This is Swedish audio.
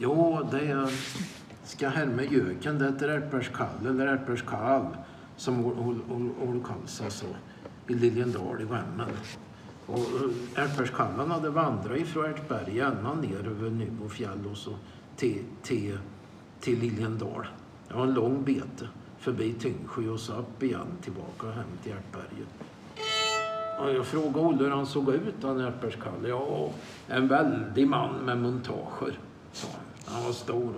Jo, det ska här med göken. Det är ärtbärskall eller ärtbärskall som Olle Karlsson sa i Liljendal i Värmland. Och eh, ärtbärskallen hade vandrat ifrån Ärtberga ända ner över Nybofjäll och så till, till, till Liljendal. Det var en lång bete förbi Tyngsjö och så upp igen tillbaka hem till Ärtberget. Och jag frågade Olle hur han såg ut, han ärtbärskalle. Ja, en väldig man med montager, sa han. Han var stor